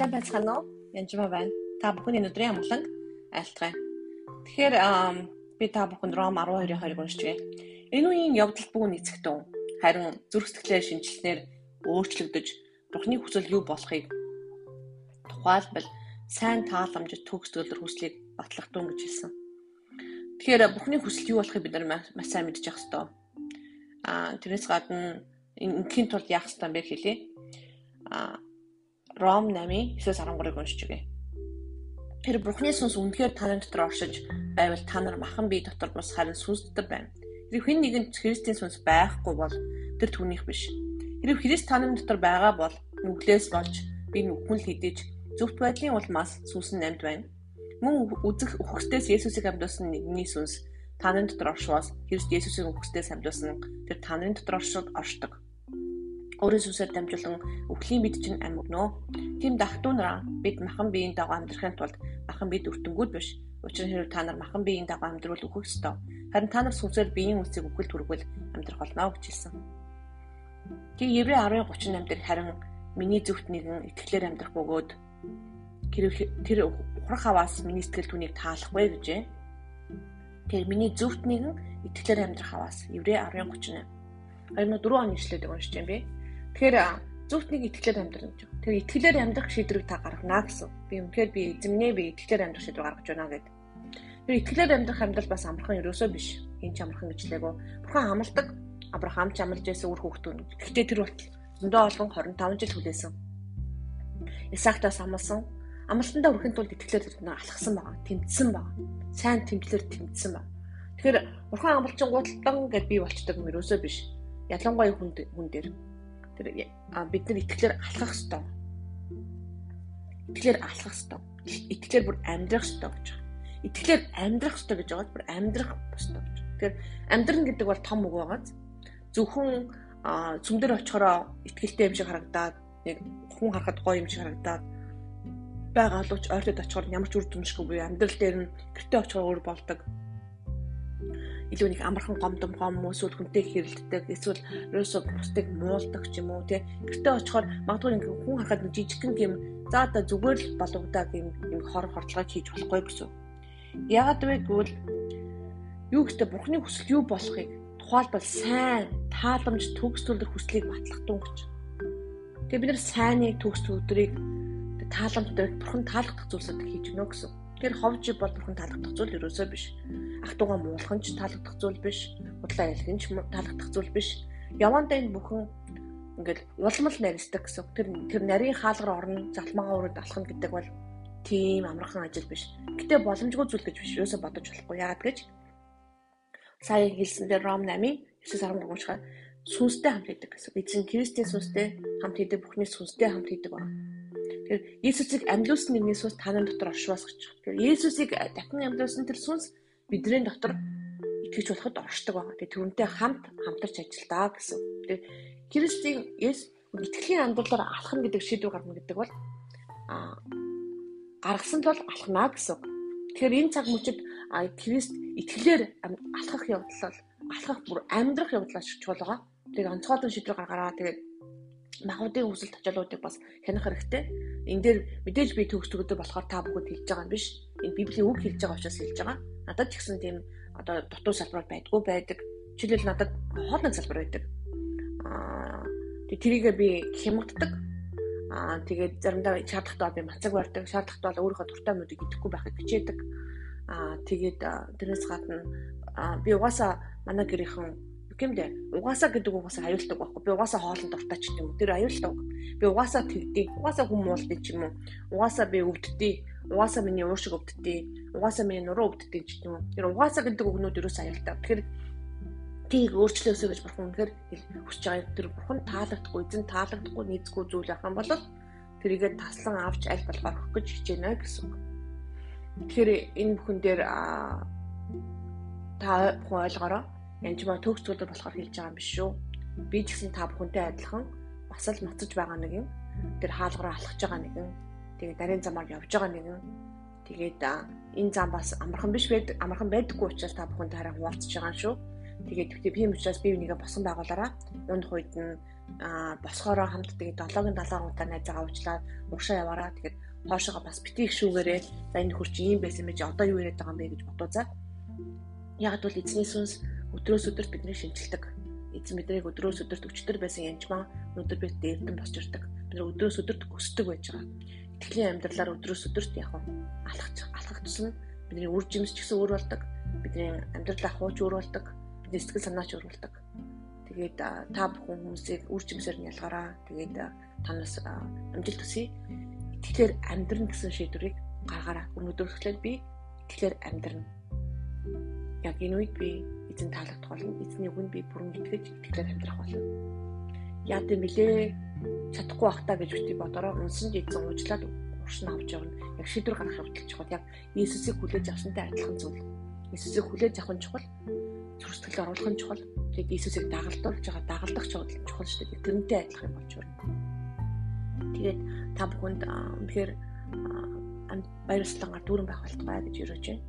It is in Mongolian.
Сайн байцгаана уу? Янжма байна. Та бүхний өдрийн амгаланг айлтгая. Тэгэхээр би та бүхэнд Ром 12-ийн 20-ыг уншиж байна. Энэ үеийн явдал бүгд эцэгтэн. Харин зүрх сэтгэлээр шинжилснээр өөрчлөгдөж Бурхны хүсэл юу болохыг тухайлбал сайн тааламж төгс төлөр хүслийг батлагдсан гэж хэлсэн. Тэгэхээр Бурхны хүсэл юу болохыг бид нар маш сайн мэдж явах хэрэгтэй. Аа тэрээс гадна ингийн тулд яах хэрэгтэй бэ хэлээ. Аа Ром 8-ийн 9-13-ыг уншиж өгье. Тэр Бурхны сүнс үнэхээр таны дотор оршиж байвал та нар махан бие дотор бус харин сүнс дотор байна. Хэрэг хэн нэгэнд Христийн сүнс байхгүй бол тэр түүнийх биш. Хэрэг Христ таны дотор байгаа бол нүглээс болж би нүхмэл хідэж зөвхт байдлын улмаас сүнс нь амьд байна. Мөн үзэх үхгтээс Есүсийг амьдуулсан нэгний сүнс таны дотор оршвоос Христ Есүсийг үхгтээс амьдуулсан тэр таны дотор оршдог өөрийн сүнсээр дамжуулан өвхлийн бид чинь амьгнөө. Тийм дахтуунараа бид махан биеийн дагуу амьдрахын тулд махан бид өртөнгүүд биш. Учир нь хэрэг та нар махан биеийн дагуу амьдрал өгөх ёстой. Харин та нар сүнсээр биеийн үсийг өгөл түргэл амьдрах болно гэж хэлсэн. Тийм Еврей 10:38 дээр харин миний зүвт нэгэн итгэлээр амьдрах бөгөөд тэр ухрах хаваас миний сэтгэл түүнийг таалахгүй гэжээ. Тэр миний зүвт нэгэн итгэлээр амьдрах хаваас Еврей 10:38 Харин 4 оны ишлээд уншиж юм бэ. Тэгэхээр нэг итгэлээр амьдрах гэж. Тэр итгэлээр амьдрах шийдвэрийг та гаргана гэсэн. Би үнэхээр би эзэмнээ би итгэлээр амьдрах шийдвэр гаргаж байна гэдэг. Тэр итгэлээр амьдрах амьдрал бас амархан ерөөсөө биш. Энэ ч амархан гэж лээгөө. Бурхан амлдаг. Авраам ч амлаж байсан үр хөвгтөн. Гэхдээ тэр бол зөндөө олон 25 жил хүлээсэн. Исаактаас амласан. Амлалтандаа хүрэхин тулд итгэлээр тэр алхсан байгаа. Тэмцсэн байгаа. Сайн тэмцлэр тэмцсэн байна. Тэгэхээр бурхан амлчин гуталдан гэд би болчдөг юм ерөөсөө биш. Ялангуяа хүн хүн дээр Тэр бид нар итгэлээр алхах ёстой. Итгэлээр алхах ёстой. Итгэлээр бүр амьдрах ёстой гэж байна. Итгэлээр амьдрах ёстой гэж байгаа бүр амьдрах ёстой гэж. Тэгэхээр амьдрын гэдэг бол том үг байгаа. Зөвхөн цөмдөр очихороо итгэлтэй юм шиг харагдаад нэг хүн харахад гоё юм шиг харагдаад байгаа уч ойртод очихоор ямар ч үр дүншгүй буюу амьдрал дээр нь гэртээ очихоор өөр болдог илүү нэг амархан гомдом гом эсвэл хүнтэй хэрэлддэг эсвэл ерөөсөө бусдыг муулдаг ч юм уу тий гэртээ очихоор магадгүй ингээ хүн харахад нэг жижигхэн юм за одоо зүгээр л болгодог юм юм хор хордлогоо хийж болохгүй гэсэн. Яагаад вэ гэвэл юу гэхдээ бурхны хүсэл юу болохыг тухайлбал сайн тааламж төгс төлөх хүслийг батлах дүн гэж. Тэгээ бид нар сайныг төгс өдрийг тааламжтай бурхан таалагдах зүйлсүүд хийж гэнэ гэсэн. Тэр ховж бол бурхан таалагдах зүйл ерөөсөө биш ах トゥ угаа муулах нь ч таалагдах зүйл биш. Худлаа ялах нь ч таалагдах зүйл биш. Явандаа энэ бүхэн ингээл улмал нарийнсдаг гэсэн. Тэр тэр нарийн хаалгаар орно, залмаагаа өрөөд алхах гэдэг бол тийм амархан ажил биш. Гэтэ боломжгүй зүйл гэж биш. Юусо бодож болохгүй. Яагаад гэж сая хэлсэн дээр Ром 8-ийн 9-13 уушгаар сүнстэй хамт хийдэг гэсэн. Эзэн Кристийн сүнстэй хамт хийдэг, бүхний сүнстэй хамт хийдэг байна. Тэгэхээр Иесусыг амьлуулсан нэгний сүнс танаа дотор гэж. Тэгэхээр Иесусыг дахин амьлуулсан тэр сүнс бидний дотор итгэж болоход оршдог байгаа. Тэгээ түүнтэй хамт хамтарч ажилдаа гэсэн. Тэгээ Христийн Есүс итгэлийн амьдралаар алхна гэдэг шийдвэр гаргана гэдэг бол а гаргасан бол алхнаа гэсэн. Тэгэхээр энэ цаг мөчид Христ итгэлээр алхах явдал бол алхах бүр амьдрах явдлаа чухал байгаа. Тэгээ онцгойлон шийдвэр гаргараа тэгээд махбодын хүсэлт ачаалуудыг бас хянах хэрэгтэй. Энэ дээр мэдээж би төгс төгөдөө болохоор та бүхэнд хэлж байгаа юм биш. Энэ Библийн үг хэлж байгаа учраас хэлж байгаа. Надад ч гэсэн тийм одоо дутуу салбар байдгүй байдаг. Жишээлбэл надад хоолны салбар байдаг. Аа тэрийгээ би хямгддаг. Аа тэгээд заримдаа шаардлагатай би мацаг барьдаг. Шаардлагатай бол өөрийнхөө дуртай мөдийг идэхгүй байхыг хичээдэг. Аа тэгээд тэрнээс гадна би угаасаа манай гэрийнхэн гэмдэ угаасаа гэдэг угаасаа аюултай байхгүй. Би угаасаа хоолнд дуртай ч юм уу. Тэр аюултай би угаасаа тэгдэг угаасаа хүм муулдаг ч юм уу. Угаасаа би өвддөг угаасаа миний уушиг өвддөг угаасаа миний нуруу өвддөг ч юм уу. Тэр угаасаа гэдэг үгнүүд юусаа аюултай. Тэгэхээр тийг өөрчлөөсөө гэж бурхан үнэхээр хүсэж байгаа тэр бурхан таалагдахгүй эзэн таалагдахгүй нийцгүй зүйл ахын бол тэрийгэ таслан авч аль болохоор өгөх гэж хичээнэ гэсэн үг. Тэгэхээр энэ бүхэн дээр та бүхэн ойлгороо янжмаа төгс зүйлэр болохоор хэлж байгаа юм биш шүү. Би ч гэсэн та бүхэнтэй адилхан бас л ноцож байгаа нэг юм. Тэр хаалгараа алхаж байгаа нэгэн. Тэгээ дарийн замаар явж байгаа нэгэн. Тэгээд энэ зам бас амархан биш байдаг. Амархан байдаггүй учраас та бүхэнтэй хараа хуваалцж байгаа юм шүү. Тэгээд тэгтээ тийм учраас бие бинийгээ босон байгуулаараа ундах үед нь а босхороо хамт тэгээд 7-гийн 7 удаа найзаагаа уучлаад урагшаа яваараа тэгээд хоошоогоо бас битгий шүүгээрээ за энэ хурч ийм байсан мэж одоо юу яриад байгаа юм бэ гэж бодоозаа. Яг бол эзний сүнс өдрөөс өдөрт биднийг шинчилдэг. Эзэн биднийг өдрөөс өдөрт өчтөр байсан янчмаа өнөөдөр бид дээрдэн босч ирдэг. Бид өдрөөс өдөрт өсдөг байж байгаа. Итгэлийн амьдралаар өдрөөс өдөрт яг алхах алхах тусна бидний үр жимс ч гэсэн өөр болдог. Бидний амьдралаа хууч өөр болдог. Бидний сэтгэл санаач өөр болдог. Тэгээд та бүхэн хүмүүсийг үр жимсээр нь ялгаараа. Тэгээд танаас амжилт хүсье. Тэгэхээр амьдрын гэсэн шийдвэрийг гаргаараа. Өнөөдөр эхлээд би тэгэхээр амьдрна. Яг энэ үед би эзэн таалагдах болно. Эзний үгэнд би бүрэн итгэж итгэлээр амьдрах болно. Яа гэм блэ? Чадахгүй бах та гэж бити бодороо унсан ч эзэн уучлаад уршин авч явна. Яг шийдвэр гаргах явдал чухал. Яг Иесусыг хүлээж авсантай адилхан зүйл. Иесусыг хүлээж авах нь чухал. Зүрстгэл оруулах нь чухал. Тэгээд Иесусыг дагалдуулж байгаа дагалдах чухал чухал шүү дээ. Тэрнтэй адилхан юм болж байна. Тэгээд та бүхэнд үнэхээр баяр баясгалангаар дүүрэн байх болтугай гэж өрөөж байна.